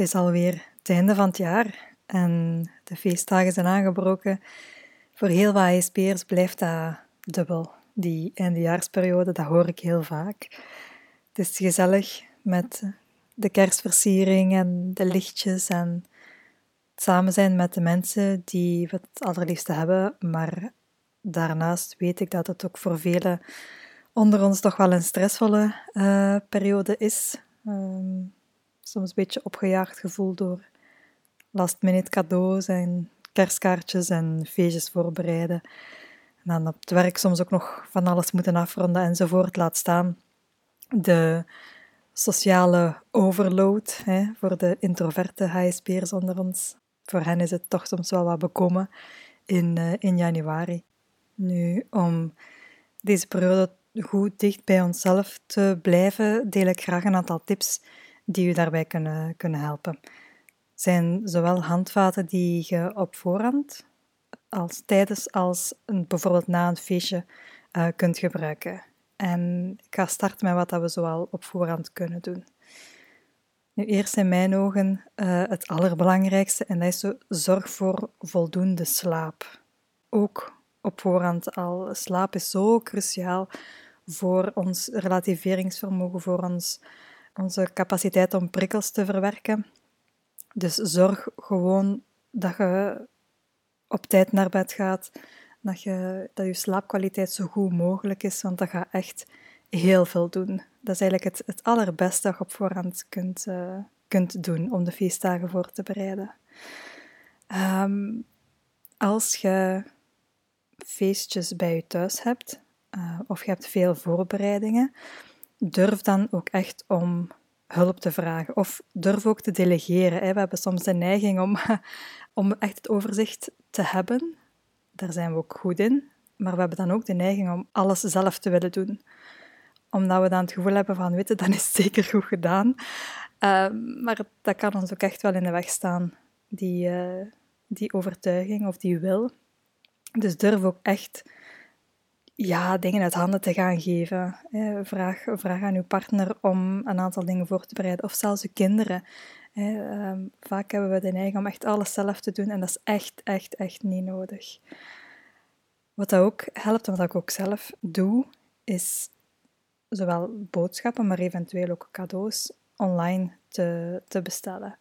Het is alweer het einde van het jaar en de feestdagen zijn aangebroken. Voor heel wat ISP'ers blijft dat dubbel. Die eindejaarsperiode, dat hoor ik heel vaak. Het is gezellig met de kerstversiering en de lichtjes en het samen zijn met de mensen die we het allerliefste hebben. Maar daarnaast weet ik dat het ook voor velen onder ons toch wel een stressvolle uh, periode is. Um, soms een beetje opgejaagd gevoel door last-minute cadeaus en kerstkaartjes en feestjes voorbereiden. En dan op het werk soms ook nog van alles moeten afronden enzovoort. Laat staan de sociale overload hè, voor de introverte HSP'ers onder ons. Voor hen is het toch soms wel wat bekomen in, uh, in januari. Nu, om deze periode goed dicht bij onszelf te blijven, deel ik graag een aantal tips die u daarbij kunnen, kunnen helpen. Zijn zowel handvaten die je op voorhand als tijdens als een, bijvoorbeeld na een feestje uh, kunt gebruiken. En ik ga starten met wat dat we zoal op voorhand kunnen doen. Nu, eerst in mijn ogen uh, het allerbelangrijkste en dat is zo, zorg voor voldoende slaap. Ook op voorhand al. Slaap is zo cruciaal voor ons relativeringsvermogen, voor ons onze capaciteit om prikkels te verwerken. Dus zorg gewoon dat je op tijd naar bed gaat, dat je, dat je slaapkwaliteit zo goed mogelijk is, want dat gaat echt heel veel doen. Dat is eigenlijk het, het allerbeste dat je op voorhand kunt, uh, kunt doen om de feestdagen voor te bereiden. Um, als je feestjes bij je thuis hebt, uh, of je hebt veel voorbereidingen, durf dan ook echt om hulp te vragen. Of durf ook te delegeren. Hè. We hebben soms de neiging om, om echt het overzicht te hebben. Daar zijn we ook goed in. Maar we hebben dan ook de neiging om alles zelf te willen doen. Omdat we dan het gevoel hebben van, weten, dan is het zeker goed gedaan. Ehm, maar dat kan ons ook echt wel in de weg staan, die, uh, die overtuiging of die wil. Dus durf ook echt ja, dingen uit handen te gaan geven. Vraag, vraag aan uw partner om een aantal dingen voor te bereiden, of zelfs uw kinderen. Ehm, vaak hebben we de neiging om echt alles zelf te doen en dat is echt, echt, echt niet nodig. Wat dat ook helpt, en wat ik ook zelf doe, is zowel boodschappen, maar eventueel ook cadeaus online te, te bestellen.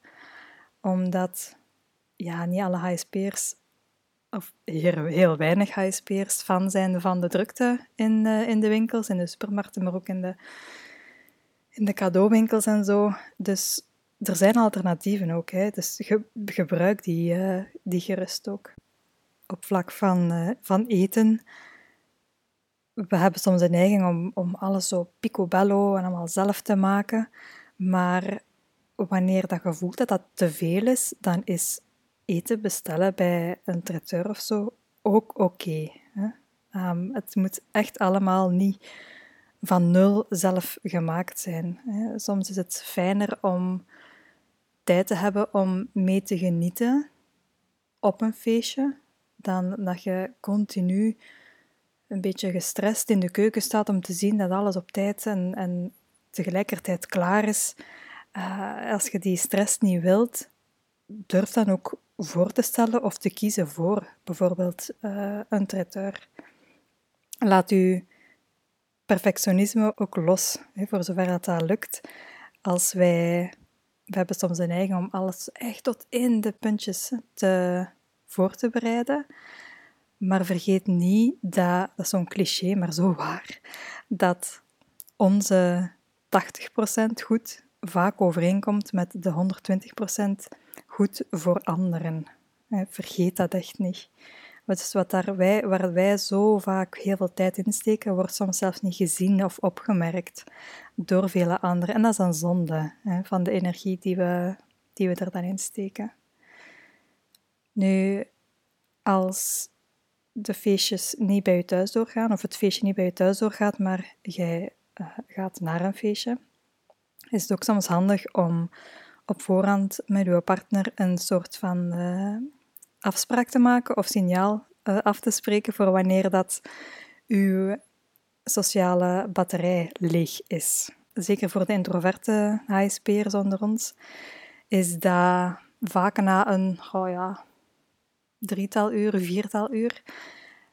Omdat ja, niet alle HSP'ers of heel, heel weinig HSP'ers fan zijn van de drukte in, uh, in de winkels, in de supermarkten, maar ook in de, in de cadeauwinkels en zo. Dus er zijn alternatieven ook. Hè. Dus ge, gebruik die, uh, die gerust ook. Op vlak van, uh, van eten. We hebben soms de neiging om, om alles zo picobello en allemaal zelf te maken. Maar wanneer dat je voelt dat dat te veel is, dan is eten bestellen bij een traiteur of zo ook oké. Ehm, het moet echt allemaal niet van nul zelf gemaakt zijn. Hè. Soms is het fijner om tijd te hebben om mee te genieten op een feestje, dan dat je continu een beetje gestrest in de keuken staat om te zien dat alles op tijd en, en tegelijkertijd klaar is. Uh, als je die stress niet wilt, durf dan ook voor te stellen of te kiezen voor bijvoorbeeld uh, een traiteur. Laat uw perfectionisme ook los, hè, voor zover dat, dat lukt. Als wij, we hebben soms de neiging om alles echt tot in de puntjes te, voor te bereiden. Maar vergeet niet dat, dat is zo'n cliché, maar zo waar, dat onze 80% goed vaak overeenkomt met de 120% goed voor anderen. Vergeet dat echt niet. Dus wat daar wij, waar wij zo vaak heel veel tijd in steken, wordt soms zelfs niet gezien of opgemerkt door vele anderen. En dat is een zonde hè, van de energie die we, die we er dan in steken. Nu, als de feestjes niet bij je thuis doorgaan, of het feestje niet bij je thuis doorgaat, maar jij uh, gaat naar een feestje, is het ook soms handig om op voorhand met uw partner een soort van uh, afspraak te maken of signaal uh, af te spreken voor wanneer dat uw sociale batterij leeg is. Zeker voor de introverte HSP'ers onder ons is dat vaak na een, ja, drietal uur, viertal uur.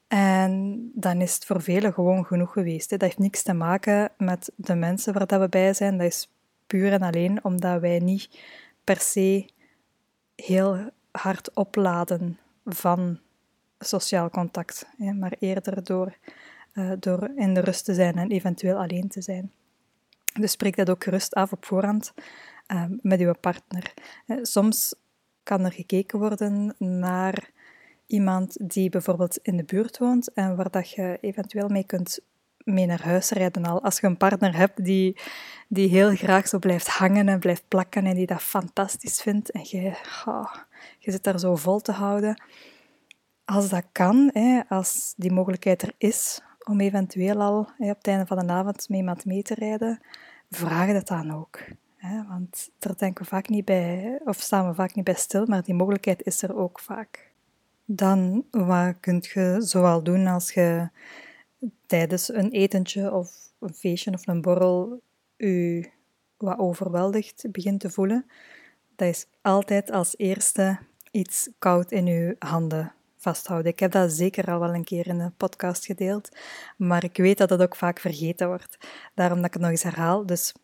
En dan is het voor velen gewoon genoeg geweest. Dat heeft niks te maken met de mensen waar dat we bij zijn. Dat is puur en alleen omdat wij niet per se heel hard opladen van sociaal contact, maar eerder door, uh, door in de rust te zijn en eventueel alleen te zijn. Dus spreek dat ook gerust af op voorhand uh, met uw partner. Uh, soms kan er gekeken worden naar iemand die bijvoorbeeld in de buurt woont en waar dat je eventueel mee kunt mee naar huis rijden al. Als je een partner hebt die, die heel graag zo blijft hangen en blijft plakken en die dat fantastisch vindt en je, oh, je zit daar zo vol te houden. Als dat kan, hè, als die mogelijkheid er is om eventueel al hè, op het einde van de avond iemand mee te rijden, vraag dat dan ook. Hè, want daar denken we vaak niet bij, of staan we vaak niet bij stil, maar die mogelijkheid is er ook vaak. Dan, wat kun je zoal doen als je tijdens een etentje of een feestje of een borrel je wat overweldigd begint te voelen? Dat is altijd als eerste iets koud in je handen vasthouden. Ik heb dat zeker al wel een keer in een podcast gedeeld, maar ik weet dat dat ook vaak vergeten wordt. Daarom dat ik het nog eens herhaal. Dus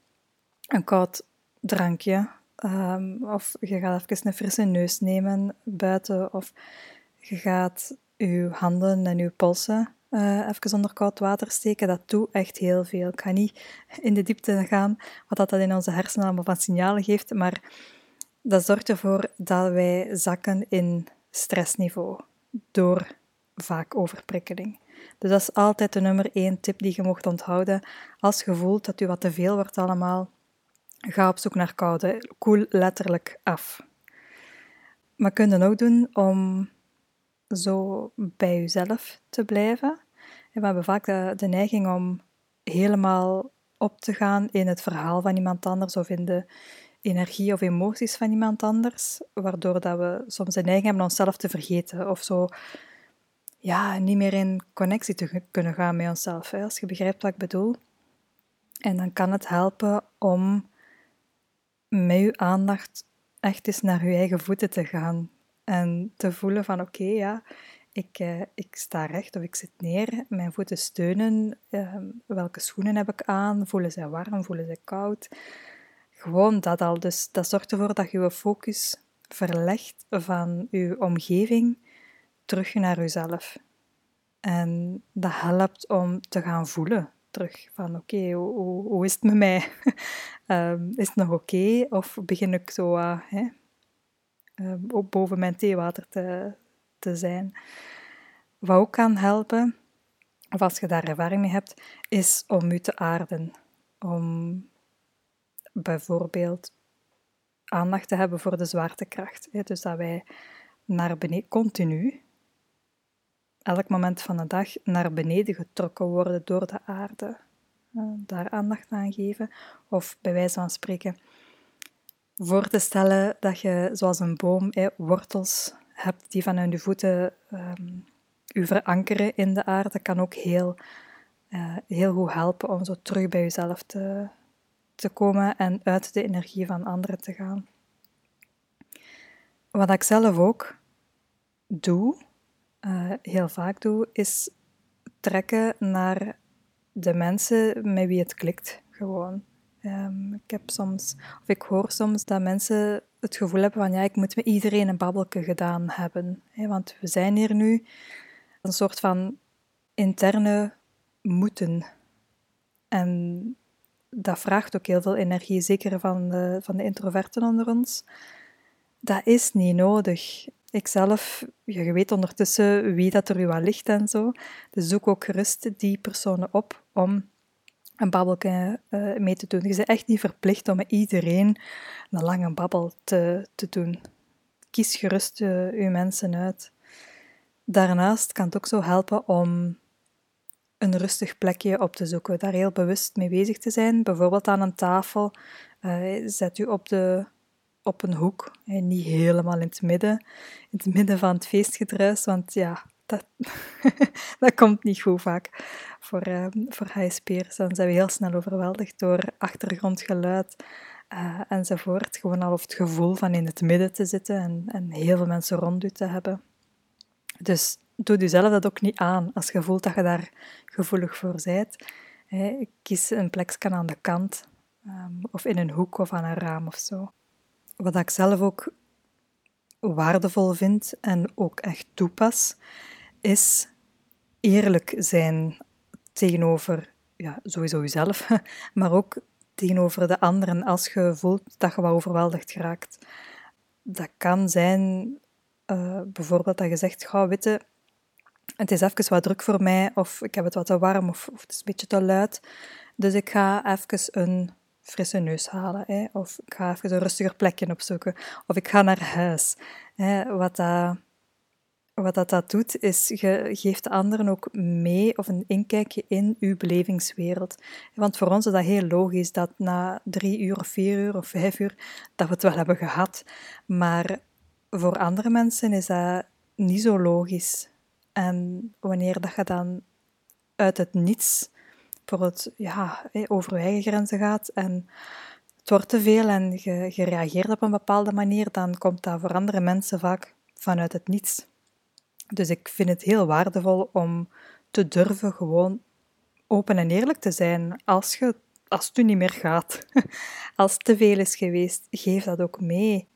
een koud drankje, um, of je gaat even een frisse neus nemen buiten, of je gaat je handen en je polsen uh, even onder koud water steken. Dat doet echt heel veel. Ik ga niet in de diepte gaan wat dat in onze hersenen allemaal van signalen geeft, maar dat zorgt ervoor dat wij zakken in stressniveau door vaak overprikkeling. Dus dat is altijd de nummer één tip die je mocht onthouden. Als je voelt dat u wat te veel wordt allemaal, ga op zoek naar koude. Koel letterlijk af. Maar kun je ook doen om zo bij jezelf te blijven. we hebben vaak de, neiging om helemaal op te gaan in het verhaal van iemand anders of in de energie of emoties van iemand anders, waardoor dat we soms de neiging hebben onszelf te vergeten of zo ja, niet meer in connectie te kunnen gaan met onszelf, als je begrijpt wat ik bedoel. En dan kan het helpen om met je aandacht echt eens naar je eigen voeten te gaan en te voelen van oké, ja, ik, eh, ik sta recht of ik zit neer, mijn voeten steunen, ehm, welke schoenen heb ik aan, voelen ze warm, voelen ze koud. Gewoon dat al. Dus dat zorgt ervoor dat je je focus verlegt van je omgeving terug naar jezelf. En dat helpt om te gaan voelen terug van oké, hoe, hoe, is het met mij? um, is het nog oké? Of begin ik zo uh, boven mijn theewater te, te zijn? Wat ook kan helpen, of als je daar ervaring mee hebt, is om je te aarden. Om bijvoorbeeld aandacht te hebben voor de zwaartekracht. Dus dat wij naar beneden, continu, elk moment van de dag, naar beneden getrokken worden door de aarde. Eh, daar aandacht aan geven. Of bij wijze van spreken, voor te stellen dat je, zoals een boom, wortels hebt die vanuit je voeten um, u verankeren in de aarde, kan ook heel, uh, heel goed helpen om zo terug bij jezelf te, te komen en uit de energie van anderen te gaan. Wat ik zelf ook doe, uh, heel vaak doe, is trekken naar de mensen met wie het klikt. Gewoon. Um, ik heb soms, of ik hoor soms dat mensen het gevoel hebben van ja, ik moet met iedereen een babbelke gedaan hebben. Hè, want we zijn hier nu een soort van interne moeten. En dat vraagt ook heel veel energie, zeker van de, van de introverten onder ons. Dat is niet nodig. Ikzelf, je weet ondertussen wie dat er u al ligt en zo. Dus zoek ook gerust die personen op om een babbelje uh, mee te doen. Je bent echt niet verplicht om met iedereen een lange babbel te, te doen. Kies gerust uh, uw mensen uit. Daarnaast kan het ook zo helpen om een rustig plekje op te zoeken, daar heel bewust mee bezig te zijn. Bijvoorbeeld aan een tafel. Uh, zet u op, de, op een hoek, niet helemaal in het midden, in het midden van het feestgedruis, want ja, dat, dat komt niet goed vaak voor, uh, voor HSP'ers. Dan zijn we heel snel overweldigd door achtergrondgeluid uh, enzovoort. Gewoon al of het gevoel van in het midden te zitten en, en heel veel mensen rond u te hebben. Dus doe jezelf dat ook niet aan als je voelt dat je daar gevoelig voor bent. Kies een plekje aan de kant um, of in een hoek of aan een raam of zo. Wat ik zelf ook waardevol vind en ook echt toepas, is eerlijk zijn tegenover ja, sowieso jezelf, maar ook tegenover de anderen als je voelt dat je wat overweldigd geraakt. Dat kan zijn uh, bijvoorbeeld dat je zegt, ga witte, het is even wat druk voor mij, of ik heb het wat te warm, of, of het is een beetje te luid. Dus ik ga even een frisse neus halen, hè, of ik ga even een rustiger plekje opzoeken, of ik ga naar huis. Hè, wat dat wat dat, dat doet, is je geeft de anderen ook mee of een inkijkje in uw belevingswereld. Want voor ons is dat heel logisch dat na drie uur of vier uur of vijf uur dat we het wel hebben gehad. Maar voor andere mensen is dat niet zo logisch. En wanneer dat je dan uit het niets bijvoorbeeld ja, over grenzen gaat en het wordt te veel en je, je reageert op een bepaalde manier, dan komt dat voor andere mensen vaak vanuit het niets. Dus ik vind het heel waardevol om te durven gewoon open en eerlijk te zijn. Als, je, als het u niet meer gaat, als het te veel is geweest, geef dat ook mee.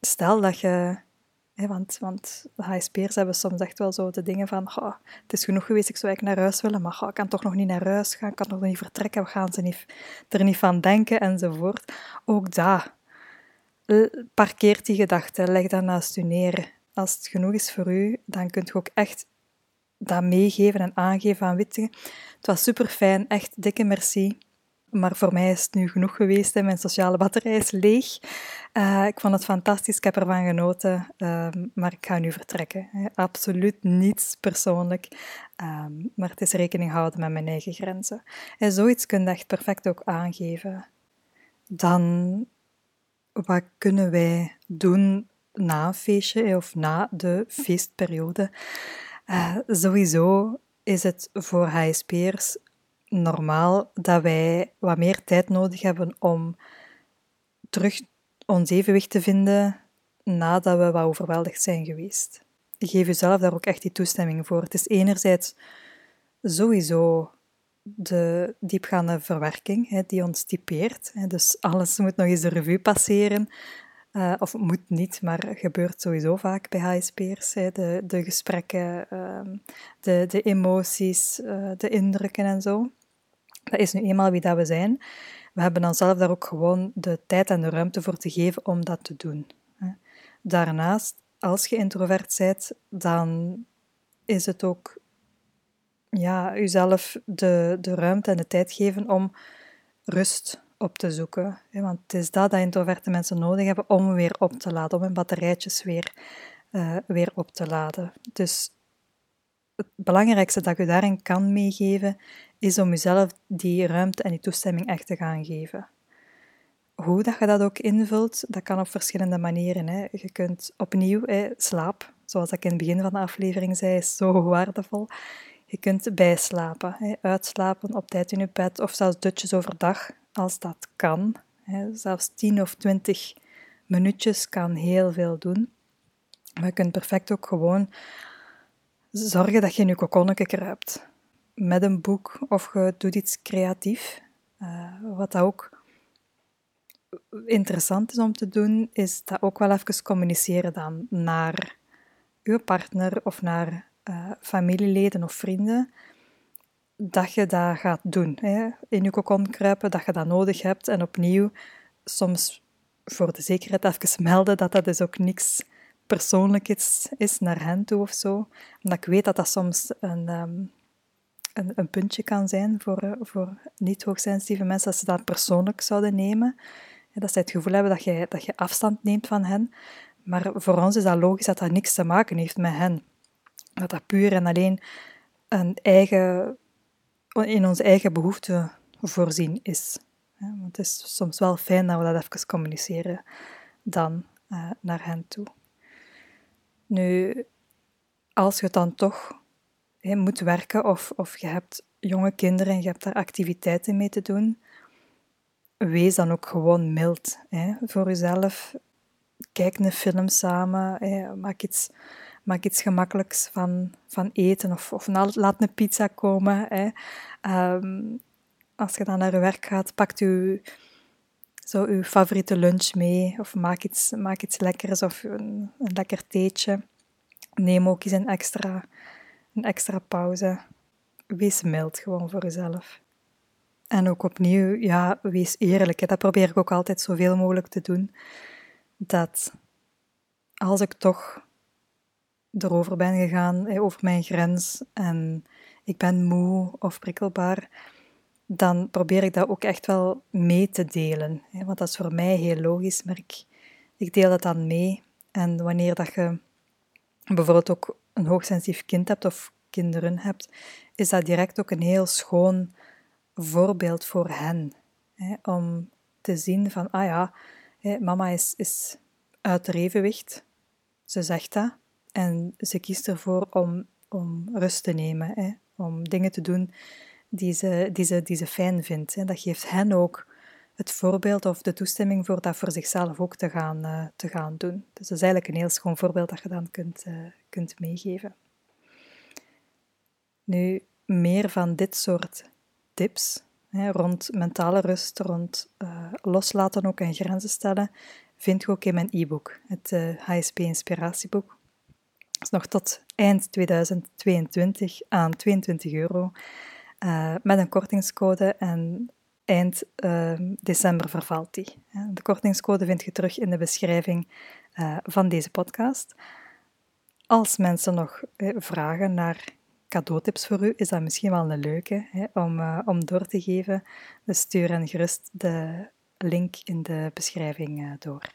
Stel dat je, want, want HSP'ers hebben soms echt wel zo de dingen van, het is genoeg geweest, ik zou eigenlijk naar huis willen, maar ik kan toch nog niet naar huis gaan, ik kan nog niet vertrekken, we gaan ze niet, er niet van denken enzovoort. Ook daar, parkeert die gedachten, leg dat naast u neer als het genoeg is voor u, dan kunt je ook echt dat meegeven en aangeven aan Witte. Het was super fijn, echt dikke merci. Maar voor mij is het nu genoeg geweest. Hè. Mijn sociale batterij is leeg. Uh, ik vond het fantastisch, ik heb ervan genoten. Uh, maar ik ga nu vertrekken. Hè. Absoluut niets persoonlijk. Um, maar het is rekening houden met mijn eigen grenzen. En zoiets kun je echt perfect ook aangeven. Dan, wat kunnen wij doen na een feestje of na de feestperiode. Uh, sowieso is het voor HSP'ers normaal dat wij wat meer tijd nodig hebben om terug ons evenwicht te vinden nadat we wat overweldigd zijn geweest. Geef jezelf daar ook echt die toestemming voor. Het is enerzijds sowieso de diepgaande verwerking hè, die ons typeert. Hè, dus alles moet nog eens de revue passeren. Uh, of moet niet, maar gebeurt sowieso vaak bij HSP'ers. De, de gesprekken, uh, de, de emoties, uh, de indrukken en zo. Dat is nu eenmaal wie dat we zijn. We hebben dan zelf daar ook gewoon de tijd en de ruimte voor te geven om dat te doen. Daarnaast, als je introvert bent, dan is het ook ja, jezelf de, de ruimte en de tijd geven om rust op te zoeken. Want het is dat dat introverte mensen nodig hebben om weer op te laden, om hun batterijtjes weer, uh, weer op te laden. Dus het belangrijkste dat je daarin kan meegeven, is om jezelf die ruimte en die toestemming echt te gaan geven. Hoe dat je dat ook invult, dat kan op verschillende manieren. Hè. Je kunt opnieuw, hè, slaap, zoals ik in het begin van de aflevering zei, is zo waardevol. Je kunt bijslapen, hè, uitslapen op tijd in je bed of zelfs dutjes overdag als dat kan. Zelfs 10 of 20 minuutjes kan heel veel doen. Maar je kunt perfect ook gewoon zorgen dat je in je kokonnetje kruipt. Met een boek of je doet iets creatief. Uh, wat ook interessant is om te doen, is dat ook wel even communiceren dan naar je partner of naar uh, familieleden of vrienden dat je dat gaat doen. Hè? In je kokon kruipen, dat je dat nodig hebt. En opnieuw, soms voor de zekerheid even melden dat dat dus ook niks persoonlijk is, is naar hen toe of zo. Omdat ik weet dat dat soms een, um, een, een, puntje kan zijn voor, voor niet-hoogsensitieve mensen, dat ze dat persoonlijk zouden nemen. Dat ze het gevoel hebben dat je, dat je afstand neemt van hen. Maar voor ons is dat logisch dat dat niks te maken heeft met hen. Dat dat puur en alleen een eigen in onze eigen behoeften voorzien is. Want het is soms wel fijn dat we dat even communiceren dan uh, naar hen toe. Nu, als je dan toch moet werken of, of je hebt jonge kinderen en je hebt daar activiteiten mee te doen, wees dan ook gewoon mild voor jezelf. Kijk een film samen. Maak, iets, maak iets gemakkelijks van, van eten of, of laat een pizza komen. Hè. Ehm, als je dan naar je werk gaat, pakt u zo uw favoriete lunch mee of maak iets, maak iets lekkers of een, een lekker theetje. Neem ook eens een extra, een extra pauze. Wees mild gewoon voor jezelf. En ook opnieuw, ja, wees eerlijk. Dat probeer ik ook altijd zoveel mogelijk te doen. Dat als ik toch erover ben gegaan, over mijn grens, en ik ben moe of prikkelbaar, dan probeer ik dat ook echt wel mee te delen. Want dat is voor mij heel logisch, maar ik, ik deel dat dan mee. En wanneer dat je bijvoorbeeld ook een hoogsensitief kind hebt of kinderen hebt, is dat direct ook een heel schoon voorbeeld voor hen. Om te zien van, ah ja, mama is, is uit evenwicht. Ze zegt dat. En ze kiest ervoor om, om rust te nemen, hè, om dingen te doen die ze, fijn vindt. Hè. Dat geeft hen ook het voorbeeld of de toestemming voor dat voor zichzelf ook te gaan, uh, te gaan doen. Dus dat is eigenlijk een heel schoon voorbeeld dat je dan kunt, uh, kunt meegeven. Nu, meer van dit soort tips hè, rond mentale rust, rond uh, loslaten ook en grenzen stellen, vind je ook in mijn e-book, het HSP Inspiratieboek. Is nog tot eind 2022 aan 22 euro. Uh, met een kortingscode en eind uh, december vervalt die. De kortingscode vind je terug in de beschrijving uh, van deze podcast. Als mensen nog vragen naar cadeautips voor u, is dat misschien wel een leuke hè, om, om door te geven. Dus stuur hen gerust de link in de beschrijving door.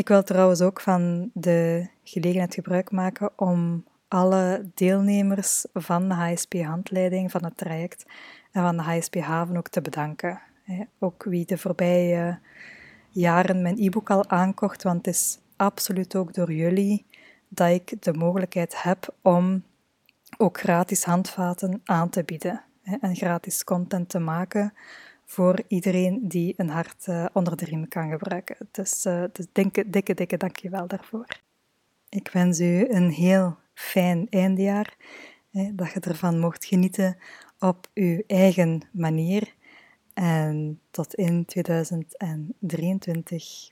Ik wil trouwens ook van de gelegenheid gebruik maken om alle deelnemers van de HSP-handleiding, van het traject en van de HSP-haven ook te bedanken. Ook wie de voorbije jaren mijn e-book al aankocht, want het is absoluut ook door jullie dat ik de mogelijkheid heb om ook gratis handvaten aan te bieden en gratis content te maken voor iedereen die een hart eh, onder de riem kan gebruiken. Dus, uh, dus dikke, dikke, dikke dankjewel daarvoor. Ik wens u een heel fijn eindejaar. Hè, dat je ervan mocht genieten op uw eigen manier. En tot in 2023.